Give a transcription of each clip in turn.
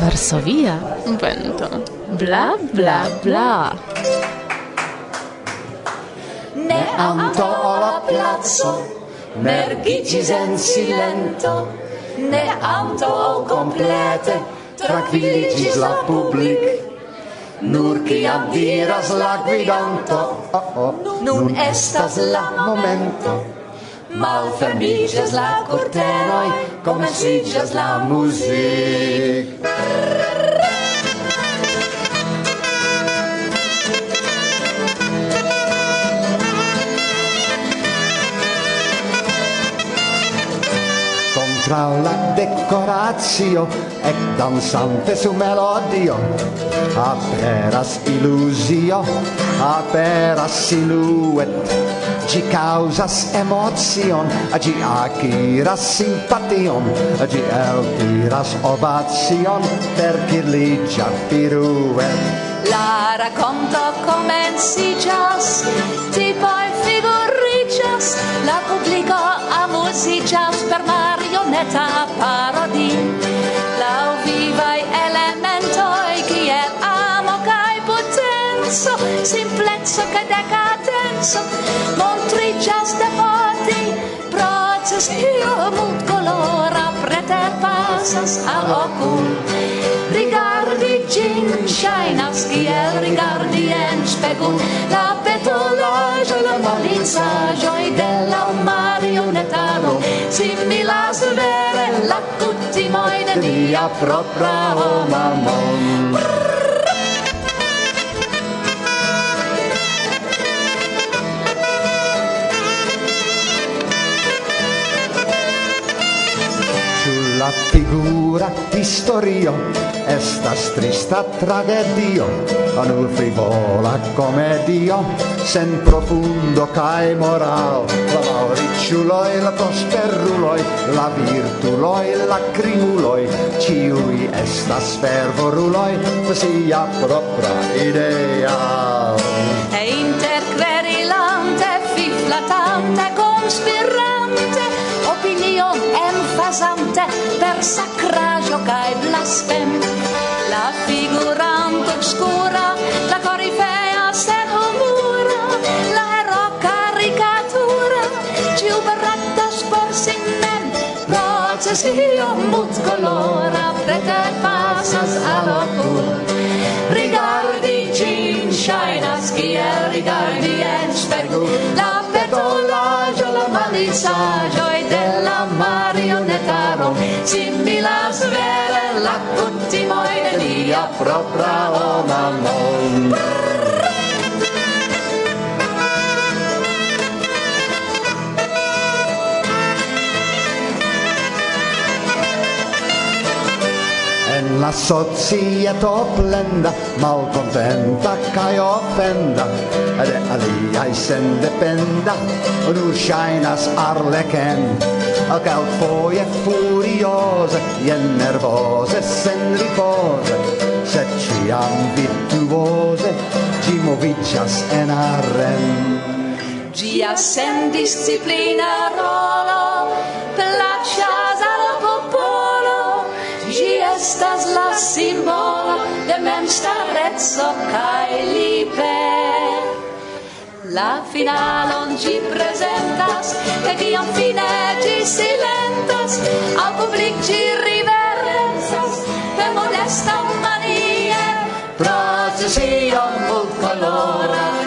Varsovia vento. Bla bla bla. Ne anto la placo, mergicis en silento, ne anto complete, tranquilligis la public. Nur ciam diras la guidanto, oh, oh, nun estas la momento, malfermiĝas la kurtenoj, comencigas la music. Tra la decoratio ec dansante su melodio aperas illusio aperas siluet, Ci causas emocion, ci aciras simpation, ci eltiras per perciligia firue. La racconto comencijas, ti poi figuricias, la publico amusicias per marioneta parodi. Lau vivai elementoi, kiel amo cae potenso, simplezzo cae senso montricias de poti proces io mult colora preter pasas al ocul. Rigardi gin shainas kiel rigardi en spegul la petolajo la molinsajo de la marionetaro similas vere la cutimoi de mia propra homo figura historio estas trista tragedio. Anu frivola comedio sen profundo cae moral. La mauriciuloi la prosperuloi la virtuloi la crimuloi ciui estas fervoruloi sia propra idea. E interquerilante fiflatante conspirante opinion pasante per sacraggio cae blasfem. La figurante obscura la corifea sed humura la ero caricatura ciu baratas por sin mem processio mut colora prete passas al ocul rigardi cin shainas kiel rigardi en spegul la petolaggio la malisaggio mano similas svele la cutimoi de lia propra oh o mano. La societo plenda, malcontenta cae offenda, ed e aliai sen dependa, nur shainas arlecen, cal foie furiose, ien nervose, sen ripose, sed ciam virtuose, ci movicias en arren. Gia sen disciplina rolo, estas la simbolo de memstarezzo cae liber. La finalon ci presentas, che diam fine ci silentas, al public ci riverencas per modesta manier. procesio multkolora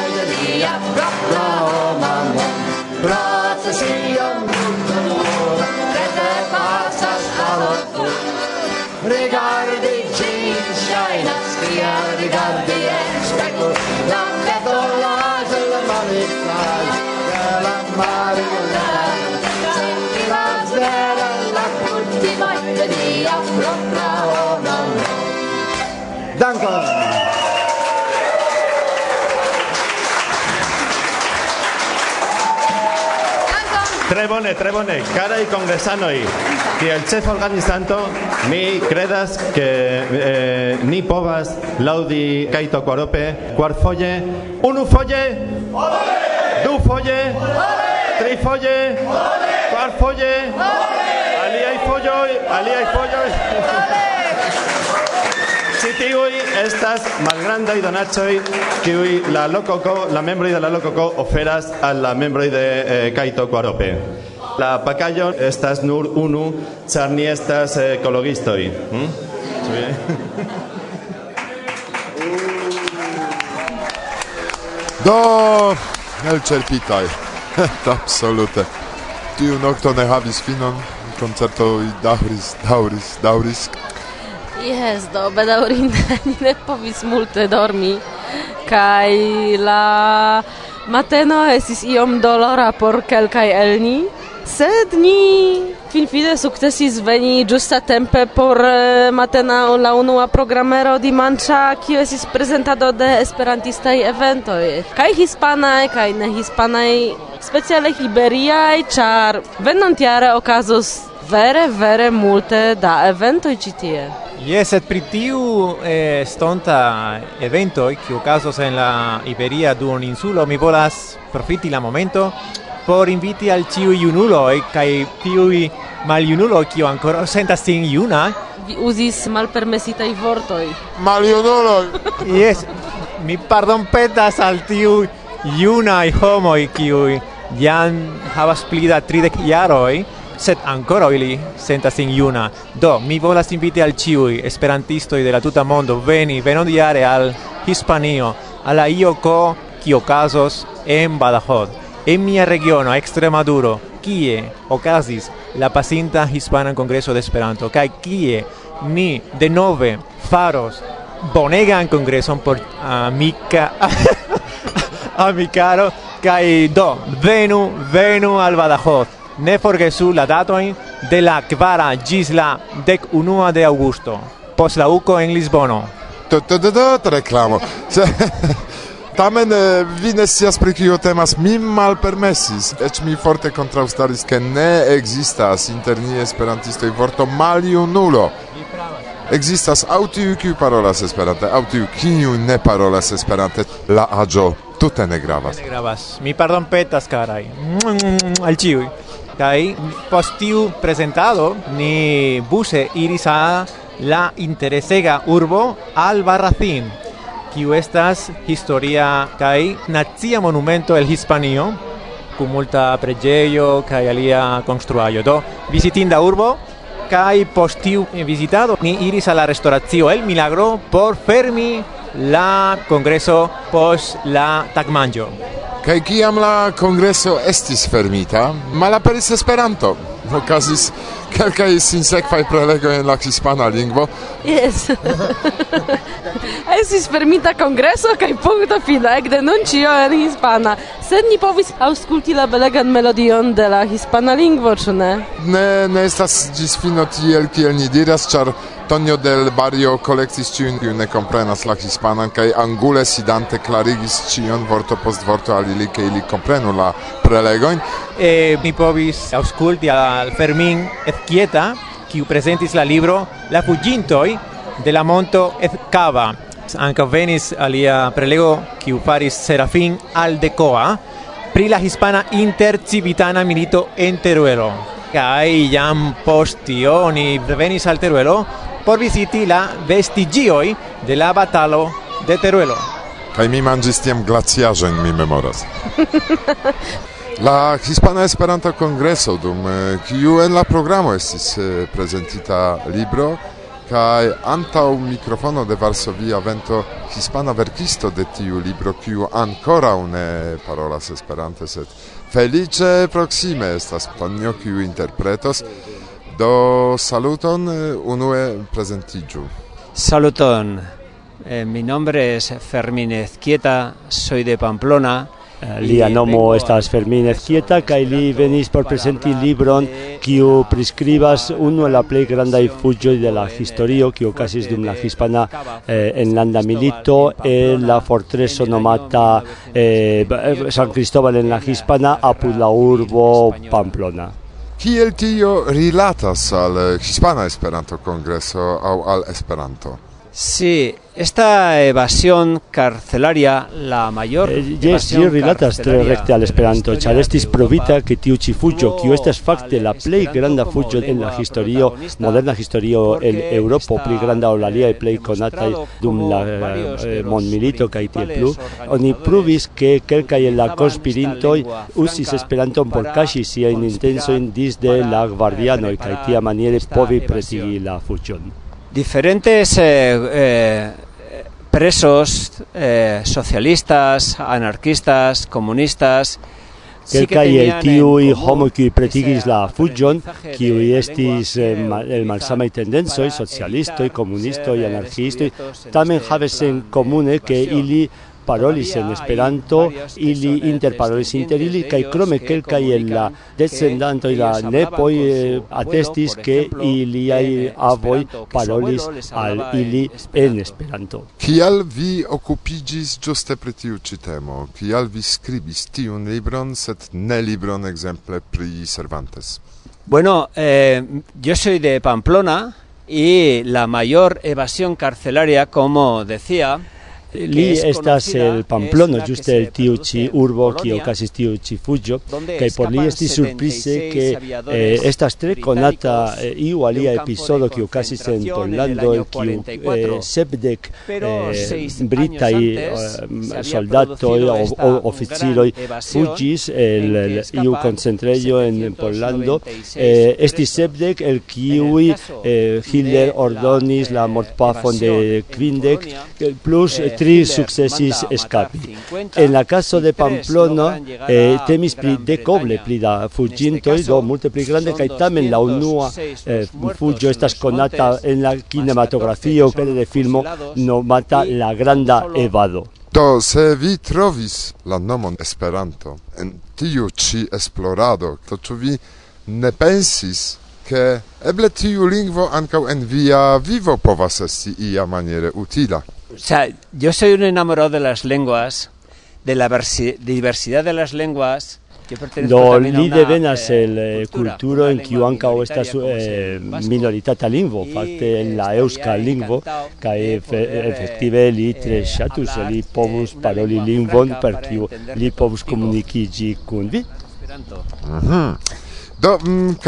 de mia propra mamma Grazie sia molto d'ora che te passas a lotto Rigardi cincia in aschia, rigardi e La petolage la maritale, che la marinare Senti la svera, la cultiva de mia propra mamma Danke! Bone. Carai congresanoi, que el chef organizanto mi credas que eh, ni povas laudi kaito cuarope, cuar folle, unu folle, du folle, tri folle, cuar folle, ali hay follo, ali Ci tiui estas malgrandai donacoi kiui la lococo, la membroi de la lococo oferas al la membroi de eh, Kaito Kuarope. La pacayo estas nur unu, ĉar ni estas eh, ecologistoi. Mm? Hm? Do, elĉerpitaj. Absolute. Tiu nokto ne havis finon, koncertoj daŭris, daŭris, daŭris. Yes, do bedaurinde ni ne povis multe dormi Kai la mateno esis iom dolora por kelkaj el ni, sed ni finfine sukcesis veni ĝusta tempe por eh, matena la unua programero dimanĉa, kiu estis prezentado de esperantistaj eventoj kaj hispanaj kaj ne hispanaj, speciale iberiaj, ĉar venontjare okazos vere vere multe da eventoj ĉi tie. Yes, et pri tiu eh, stonta evento kiu okazos en la Iberia duoninsulo mi volas profiti la momento por inviti al ciu junulo kaj mal maljunulo kiu ancora sentas sin juna. Vi uzis vortoi mal maljunuloj! Yes mi pardon petas al tiu juna i homo i kiu jan havas pli da tridek jaroi sed ancora ili sentas sin iuna. Do, mi volas inviti al ciui esperantistoi de la tuta mondo veni, venodiare al Hispanio, alla IOCO, qui ocasos en Badajoz. En mia regiono, Extremaduro, kie ocasis la pasinta hispana congreso de Esperanto, kai kie ni de nove faros bonegan congreson por amica amicaro kai do venu venu al Badajoz ne forgesu la datoin de la kvara gis la dec unua de augusto, post la uco en Lisbono. Tut reclamo. Tamen eh, vi ne scias pri kio temas, mi malpermesis, eĉ mi forte kontraŭstaris, ke ne ekzistas inter ni esperantistoj vorto maljunulo. Ekzistas aŭ tiu, kiu parolas Esperante, aŭ tiu, kiu ne parolas Esperante. La aĝo tute ne gravas. Ne gravas. Mi pardonpetas, karaj. Al ĉiuj. Kai postiu presentado ni buse iris a la interesega urbo Albarracín kiu estas historia kai nazia monumento el Hispanio kun multa preĝejo kai alia konstruaĵo do visitinda urbo kai postiu visitado ni iris a la restauracio El Milagro por fermi la congreso pos la tagmanjo Kaj kiam la kongreso estis fermita, malaperis Esperanto. Okazis kelkaj sinsekvaj prelegoj en la hispana lingvo. Yes. estis fermita kongreso kaj punkto fina, ekde nun ĉio en hispana. Sed ni povis aŭskulti la belegan melodion de la hispana lingvo, ĉu ne? Ne, ne estas ĝis fino tiel kiel ni diras, ĉar Antonio del Barrio kolektis ĉiujn, kiuj ne komprenas la hispanan kaj angule sidante klarigis ĉion vorto post vorto al ili, ke ili komprenu la prelegojn. E, mi povis aŭskulti al Fermin Ezquieta, kiu prezentis la libro La fugintoj de la monto Ezcava. Ankaŭ venis alia prelego kiu faris Serafin Aldecoa pri la hispana intercivitana milito en Teruelo. kai jam post ni venis al Teruelo por visiti la vestigioi de la batalo de Teruelo. Kaj mi manĝis tiam glaciaĵojn, mi memoras. la Hispana Esperanto Kongreso dum eh, kiu en la programo estis eh, prezentita libro kaj antaŭ mikrofono de Varsovia vento hispana verkisto de tiu libro kiu ankoraŭ ne parolas Esperante sed feliĉe proksime estas Tonio kiu interpretos Do saluton, eh, unue presentigiu. Saluton, eh, mi nombre es Fermín Ezquieta, soy de Pamplona lia nomo estas Fermín Ezquieta kaj li venis por presenti libron kiu priskribas unu el la plej grandaj fuĝoj de la historio kiu okazis dum la hispana eh, enlanda milito en la fortreso nomata eh, San Cristóbal en la hispana apud la urbo Pamplona. kiel tio rilatas al Hispana Esperanto Kongreso aŭ al Esperanto? Sí, esta evasión carcelaria, la mayor eh, yes, io rilatas tre recte al Esperanto, ĉar estis provita ke tiu ĉi fuĝo, kiu estas fakte la plej granda fuĝo en la historio, moderna historio en Eŭropo, pli granda ol aliaj plej konataj dum la eh, mondmilito kaj tiel plu, oni pruvis ke kelkaj el la konspirintoj uzis Esperanton por kaŝi siajn intencojn disde la gvardianoj kaj tiamaniere povi presigi la fuĝon. Diferentes eh, eh, presos eh, socialistas, anarquistas, comunistas, Kelkaj el tiuj homoj kiuj pretigis la fuĝon, kiuj estis el malsamaj tendencoj, socialistoj, komunistoj, anarkiistoj, tamen havis en komune ke ili parolis en Esperanto, ili interparolis inter ili, kaj krome kelkaj el la descendantoj, la nepoj eh, atestis, ke iliaj avoj parolis al ili en Esperanto. Kial vi okupiĝis ĝuste pri tiu ĉi temo? Kial vi skribis tiun libron, sed ne libron ekzemple pri Cervantes? Bueno, eh, yo soy de Pamplona y la mayor evasión carcelaria, como decía, li estas el Pamplono, juste el tiu ci urbo, kio casis tiu ci fugio, kai por li esti surprise que eh, estas tre conata eh, iu alia episodo kio casis en Pollando, kiu eh, sepdec eh, britai eh, mm, soldatoi o, o oficiroi fugis el, el iu concentreio en Pollando, eh, esti sepdec el kiui eh, Hitler ordonis la mortpafon de Quindec, plus eh, tri successis escapi. En la caso de Pamplona, eh, temis pri decoble pli da fugintoi, do multe pli grande, kaj tamen la unua eh, fugio estas conata en la kinematografio pere de filmo nomata La Granda Evado. Do, se vi trovis la nomon Esperanto en tiu ci esplorado, to ĉu vi ne pensis che eble tiu lingvo ankaŭ en via vivo povas esti ia maniere utila? O sea, yo soy un enamorado de las lenguas, de la diversidad de las lenguas. Do li devenas eh, el eh, culturo en kiu ankaŭ estas eh, minoritata lingvo, fakte en la eŭska lingvo, kaj efektive li tre ŝatus, li povus paroli lingvon per kiu li povus komunikiĝi kun vi. Do, mm,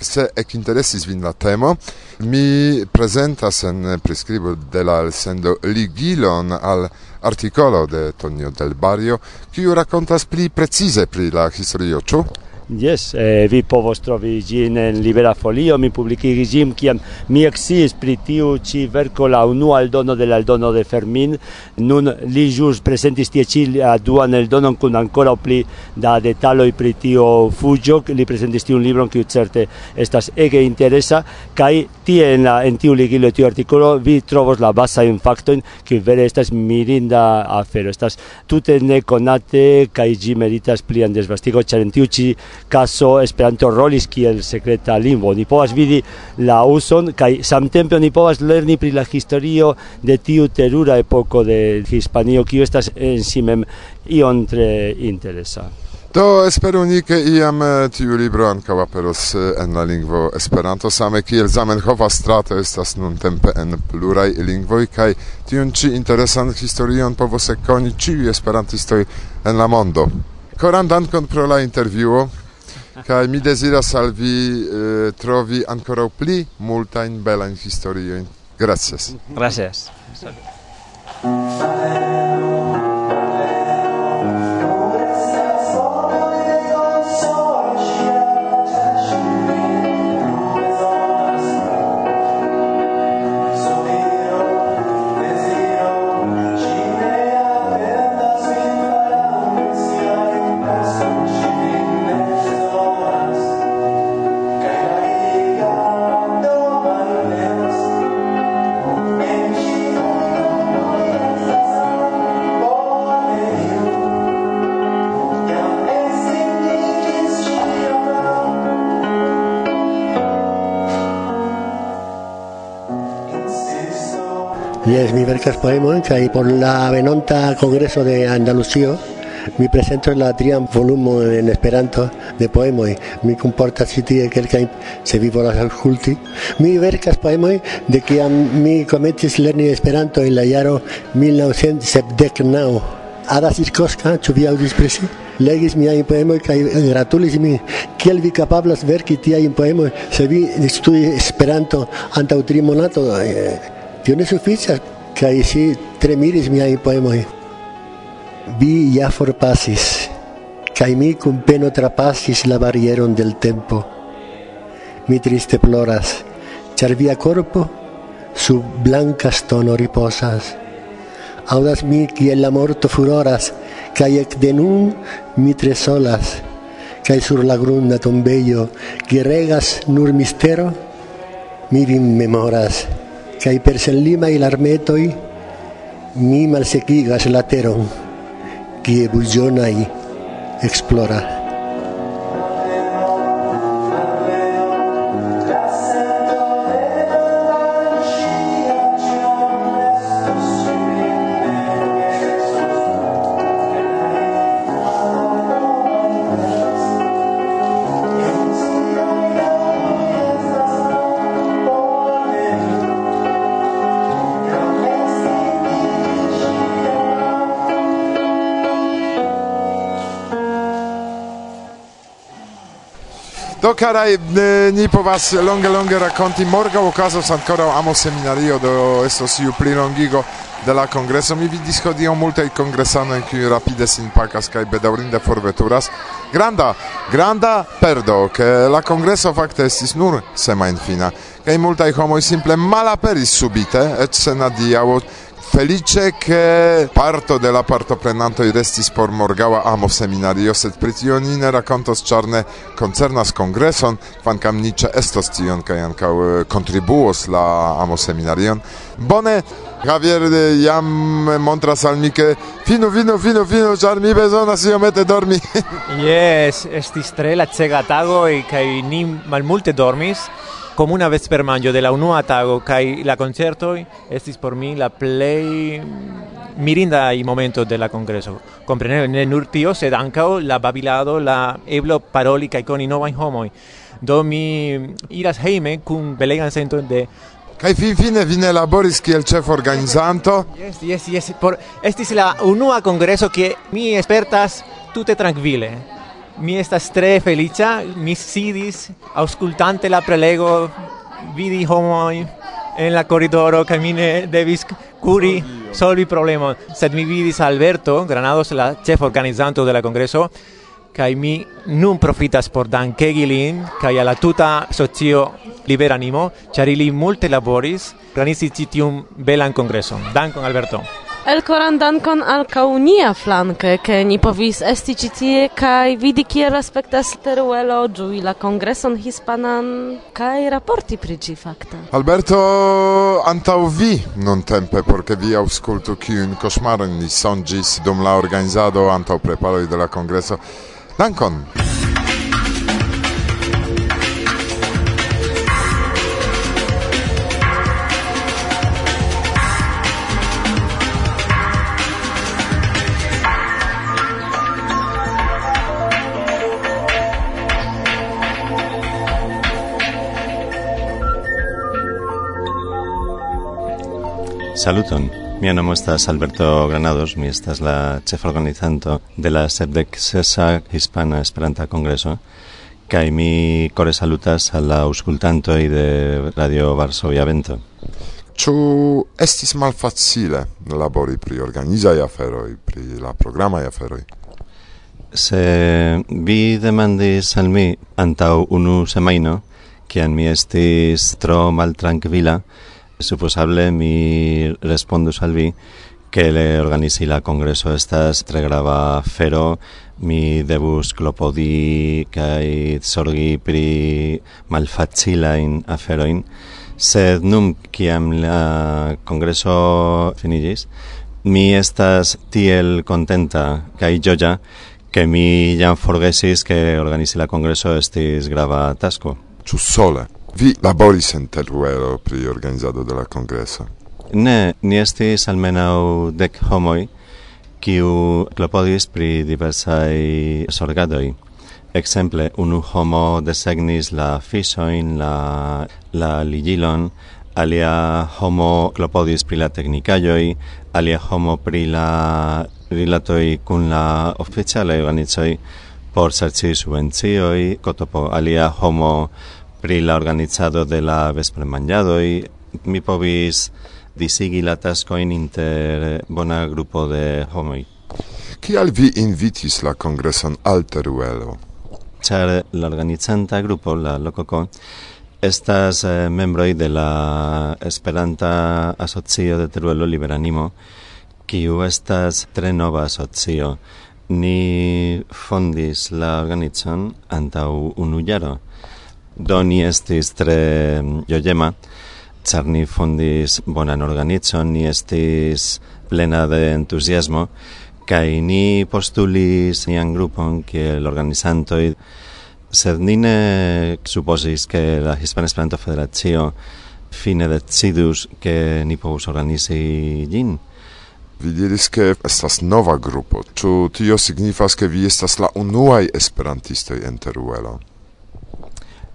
se ec interessis vin la temo, mi presentas en prescribo de la sendo ligilon al articolo de Tonio del Barrio, kiu rakontas pli precize pri la historio, ĉu? Yes, eh, vi povos trovi gin en Libera Folio, mi publikigis gin, kiam mi exis pri tiu ci verco la unua aldono de la de Fermin. Nun li jus presentis tie ci la duan aldonon kun ancora pli da detaloi pri tiu fugio, li prezentis tiun libron kiu certe estas ege interesa kai tie en, la, en tiu ligilo tiu articolo vi trovos la basa in factoin, kiuj vere estas mirinda afero. Estas tute nekonate kai gi meritas plian disvastigo, char en tiu ci caso Esperanto rolis kiel sekreta lingvo. Ni povas vidi la uson kaj samtempe ni povas lerni pri la historio de tiu terura epoko de Hispanio kiu estas en si mem ion tre interesa. Do espero ni ke iam eh, tiu libro ankaŭ aperos eh, en la lingvo Esperanto same kiel Zamenhofa strato estas nuntempe en pluraj lingvoj kaj tiun ĉi interesan historion povos ekkoni ĉiuj esperantistoj en la mondo. Koran dankon pro la intervjuo. Kai mi deziras al vi eh, trovi ancora pli multa in bella in historia. Gracias. Gracias. Jes, mi verkas poemon kaj por la venonta kongreso de Andalucio mi presento la trian volumo en Esperanto de poemoj. Mi comportas ĉi tie kelkajn se vi volas aŭskulti. Mi verkas poemoj de kiam mi komencis lerni Esperanto en la jaro 1979. Ada Sirkoska, ĉu vi aŭdis pri si? Legis miajn poemojn kaj gratulis min. Kiel vi kapablas verki tiajn poemojn se vi studis Esperanto antaŭ tri monatoj? Eh, Tio ne suficias, kaj ŝi tremiris miajn poemojn. Vi ja forpasis, kaj mi kun peno trapasis la barieron del tempo. Mi triste ploras, ĉar via korpo sub blanca stono riposas. Audas mi kiel la morto furoras, kaj ek de nun mi tre solas, kaj sur la grunda tombejo, ki regas nur mistero, mi vin memoras cae per senlimai larmetoi mi malsequigas la teron, kie bullionai exploras. Do caraj, ni povas longe longe rakonti morgaŭ okazos ankoraŭ amo seminario do estos iu plilongigo de la kongreso. Mi vidis hodiaŭ multaj kongresanoj kiuj rapide sin pakas kaj bedaŭrinde forveturas. Granda granda perdo ke la kongreso fakte estis nur semajnfina kaj multaj homoj simple malaperis subite eĉ se na felice che parto de la partoprenantoj restis por morgaŭa amo seminario, sed pri tio ni ne rakontos, ĉar ne koncernas kongreson, kvankam estos tion kaj eh, kontribuos la amo seminarion. Bone, Javier eh, jam montras al mi che fino fino fino fino char mi bezonas iomete dormi. yes estis tre lacega tago kaj ni malmulte dormis comuna vespermangio de la unua tago kai la concerto estis por mi la play mirinda i momento de la congreso. Kompreneble ne nur tio, sed ankaŭ la babilado, la eblo paroli kai con i novajn homoj. Do mi iras heime kun belegan sento de kai finfine vi ne laboris kiel chef organizanto? Yes, yes, yes. Por estis la unua congreso ke mi espertas tute tranquile mi estas tre felicia, mi sidis auscultante la prelego, vidi homoi en la corridoro, que mi ne devis curi solvi problema. Sed mi vidis Alberto, Granados, la chef organizanto de la congreso, kai mi nun profitas por dankegi lin kai ala tuta socio liberanimo charili multe laboris organizi citium belan congreso. Dankon alberto Elkoran dankon al kaunia flanke, ke ni povis esti ĉi tie kaj vidi kiel respektas Teruelo ĝui la kongreson hispanan kaj raporti pri ĝi fakte. Alberto, antaŭ vi nuntempe, por ke vi aŭskultu kiujn koŝmaron ni sonĝis dum la organizado antaŭ preparoj de la kongreso. Dankon! Saluton. Mi nomo estas Alberto Granados, mi estas la chef organizanto de la SEPDEC sesa Hispana Esperanta Kongreso kai mi kore salutas al la aŭskultantoj de Radio Varsovia Vento. Ĉu estis malfacile labori pri organizaj aferoj, pri la programaj aferoj? Se vi demandis al mi antaŭ unu semajno, kiam mi estis tro maltrankvila, suposable mi respondo salvi que le organizi la congreso estas tre grava fero. Mi debus clopodi kai sorgi pri malfacilajn aferoin. Sed num kiam la congreso finigis mi estas tiel contenta kai joya que mi jam forgesis que organizi la congreso estis grava tasco. Ĉu sola? Vi laboris en Teruelo pri organizado de la congreso? Ne, ni estis almenau dec homoi, kiu klopodis pri diversai sorgadoi. Exemple, unu homo desegnis la fisoin, la, la ligilon, alia homo klopodis pri la technicaioi, alia homo pri la rilatoi cun la oficialaj organizoi, por serci subvencioi, cotopo alia homo pri la organizado de la vespre manjado i mi povis disigi la taskojn inter bona grupo de homoi. Kial vi invitis la congreson al Teruelo? Char la organizanta grupo, la lococo, estas eh, membroi de la Esperanta Asocio de Teruelo Liberanimo, kiu estas tre nova asocio. Ni fondis la organizon antaŭ unu jaro. Do ni estis tre mm, jojema, char ni fondis bonan organizon, ni estis plena de entuziasmo, kai ni postulis nian grupon kiel organizantoi, sed ni ne supozis ke la Hispana Esperanto Federacio fine decidus ke ni povus organizi gin. Vi diris, ke estas nova grupo. Ĉu tio signifas, ke vi estas la unuaj esperantistoj en Teruelo?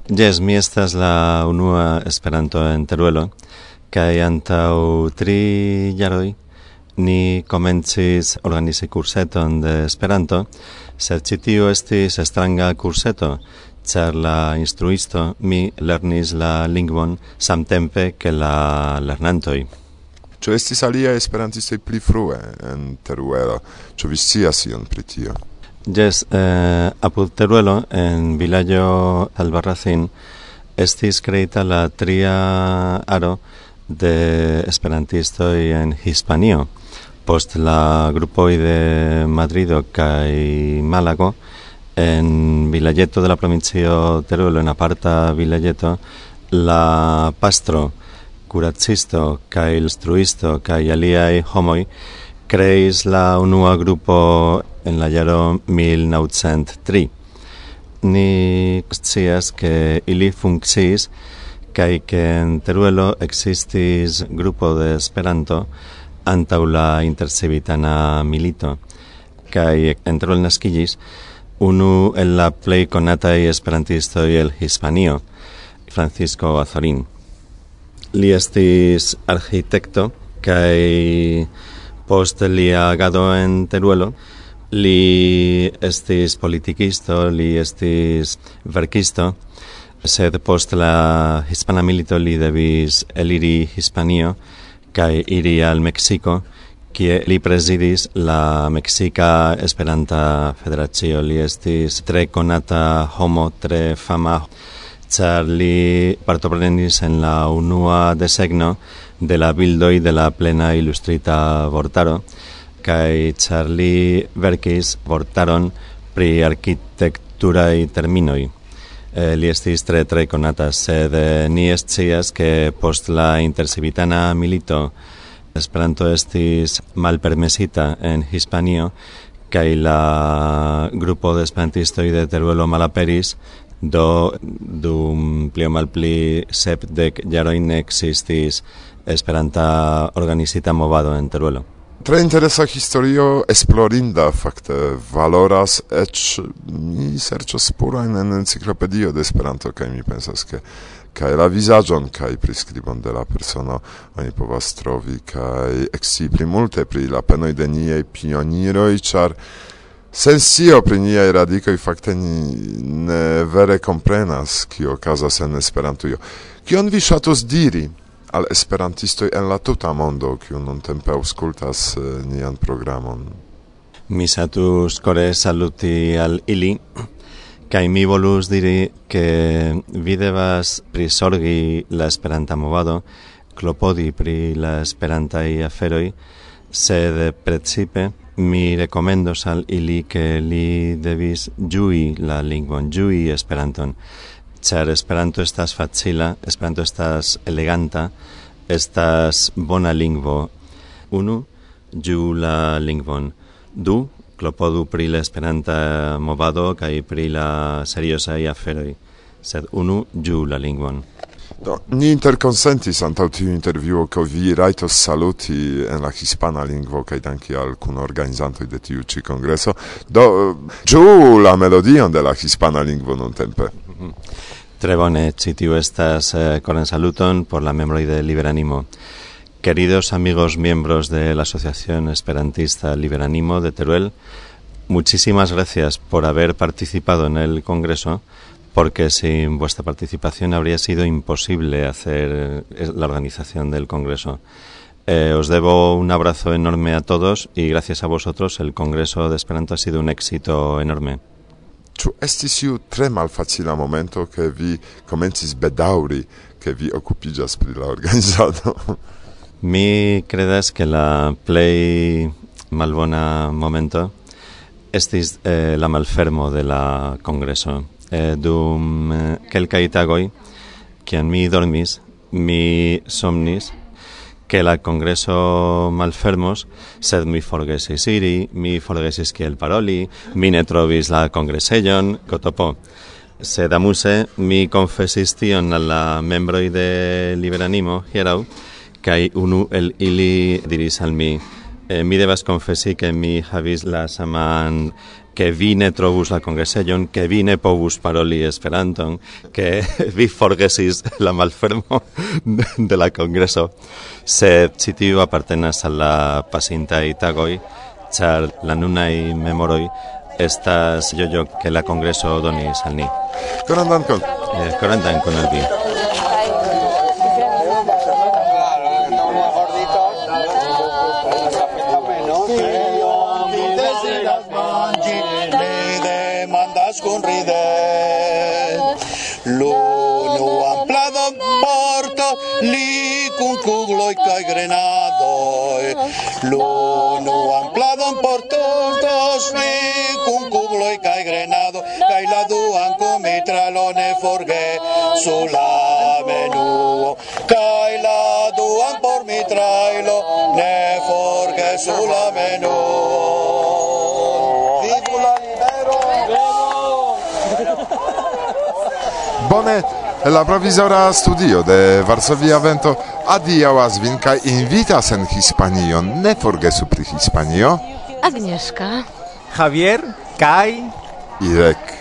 Yes, mi estas la unua Esperanto en Teruelo, kaj antaŭ tri jaroj ni komencis organizi kurseton de Esperanto, sed ĉi tio estis stranga kurseto, ĉar la instruisto mi lernis la lingvon samtempe ke la lernantoj. Ĉu estis aliaj esperantistoj pli frue en Teruelo? Ĉu vi scias ion pri tio? Yes, eh, apud Teruelo, en villaggio Albarracin, estis creita la tria aro de esperantistoi en Hispanio. Post la grupoi de Madrido kai Málago en Villayeto de la provincia Teruelo en aparta Villayeto la pastro curacisto kai instruisto kai aliai homoi creis la unua grupo en la jaro 1903 ni scias que ili funkciis kai que en Teruelo existis grupo de Esperanto antau la intercivitana milito, cae entro el nasquillis, unu el la plei conatai esperantisto el Hispanio, Francisco Azorín. Li estis architecto, cae post li agado en Teruelo, Li estis politikisto, li estis verkisto, sed post la hispana milito li devis eliri Hispanio kaj iri al Meksiko, kie li presidis la Mexica Esperanta Federacio. Li estis tre konata homo, tre fama, char li partoprenis en la unua desegno de la bildoi de la plena ilustrita vortaro, kai Charlie li verkis vortaron pri arquitectura i terminoi. Eh, li estis tre tre konata, sed eh, ni scias ke post la intercivitana milito Esperanto estis malpermesita en Hispanio kai la grupo de esperantistoi de Teruelo malaperis do dum pli o malpli sepdek jaroin existis esperanta organizita movado en Teruelo tre interesa historio esplorinda fakte valoras eĉ mi serĉas spurojn en enciklopedio de Esperanto kaj mi pensas ke kaj la vizaĝon kaj priskribon de la persono oni povas trovi kaj ekscii pli multe pri la penoj de niaj pioniroj ĉar Sensio pri niaj radikoj fakte ni ne vere komprenas kio okazas en Esperantujo. Kion vi ŝatus diri? al esperantisto en la tuta mondo, kiu nuntempe aŭskultas eh, nian programon. Mi satus kore saluti al ili, kaj mi volus diri ke vi devas prisorgi la esperanta movado, klopodi pri la esperantaj aferoj, sed precipe mi rekomendos al ili ke li devis ĝui la lingvon, ĝui Esperanton, char Esperanto estas facila, Esperanto estas eleganta, estas bona lingvo. Unu, ju la lingvon. Du, klopodu pri la Esperanta movado kaj pri la seriozaj aferoj. Sed unu, ju la lingvon. Do, ni interconsentis antaŭ tiu intervjuo ke vi rajtos saluti en la hispana lingvo kaj danki al kunorganizantoj de tiu ĉi kongreso. Do ĝuu la melodion de la hispana lingvo nuntempe. Mm -hmm. Bone, citiu estas eh, coren saluton por la membroi de Liberanimo. Queridos amigos miembros de la Asociación Esperantista Liberanimo de Teruel, muchísimas gracias por haber participado en el Congreso porque sin vuestra participación habría sido imposible hacer eh, la organización del Congreso. Eh, os debo un abrazo enorme a todos y gracias a vosotros el Congreso de Esperanto ha sido un éxito enorme. Ĉu estis iu tre malfacila momento ke vi komencis bedaŭri ke vi okupiĝas pri la organizado? Mi credas che la play malbona momento estis eh, la malfermo de la congreso. Eh, dum eh, quelcae tagoi, cian mi dormis, mi somnis, que la congreso malfermos, sed mi forgesis iri, mi forgesis kiel paroli, mi ne trovis la congresellon, kotopo Sed amuse mi confesis tion al la membroi de Liberanimo hierau, kai unu el ili diris al mi, eh, mi devas confesi que mi havis la saman que vine trovus la congresellon, que vine povus paroli esperanton, que vi forgesis la malfermo de la congreso, sed ĉi tiu apartenas al la pasintaj tagoj, char la nunaj memoroj estas yo yo que la congreso donis al ni. Koran dankon. Eh, koran dankon. sulla menù cai la duan por mi trailo, ne forge sulla Vivo libero! Bone, la provizora studio de Varsovia Vento adiaŭas vin kaj invitas en Hispanion. Ne forgesu pri Hispanio. Agnieszka. Javier kaj Irek.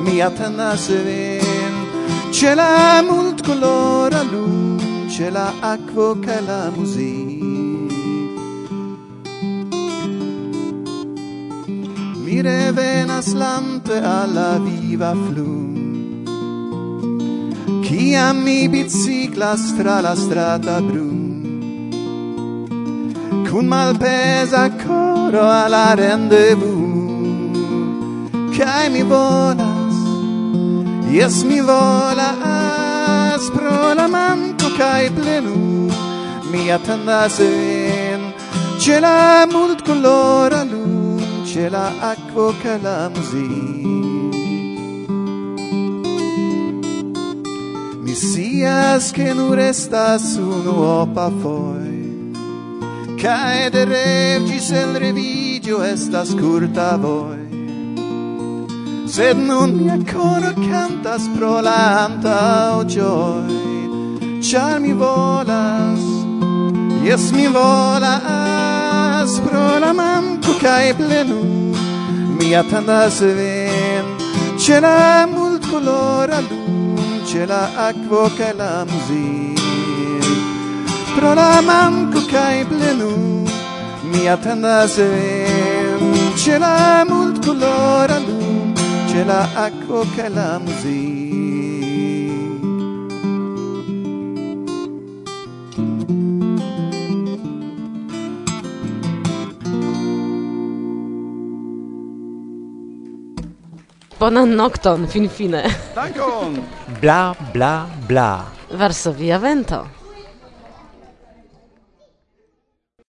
mi attendas vin C'è la multcolora luce, la acqua che la musica Mi revenas lampe alla viva flum a mi biciclas tra la strata brum Cun malpesa coro alla rendezvous che mi volas Jes mi volas pro la manco kaj plenu. Mi attendas vin C'è la multcolora lun, c'è la acqua che la musica Mi sias che non resta su nuopa foi Cae de regis el revigio estas curta voi Sed nun mia coro cantas pro la o gioi Char mi volas, yes mi volas Pro la manco cae plenu. Mi attendas vin Ce la multcolora luce, la aquo cae la music. Pro la manco cae plenu mi attendas vin Ce la multcolora של הקוקל המזיק. Bonan Nocton, tak Bla, bla, bla. Varsovia Vento.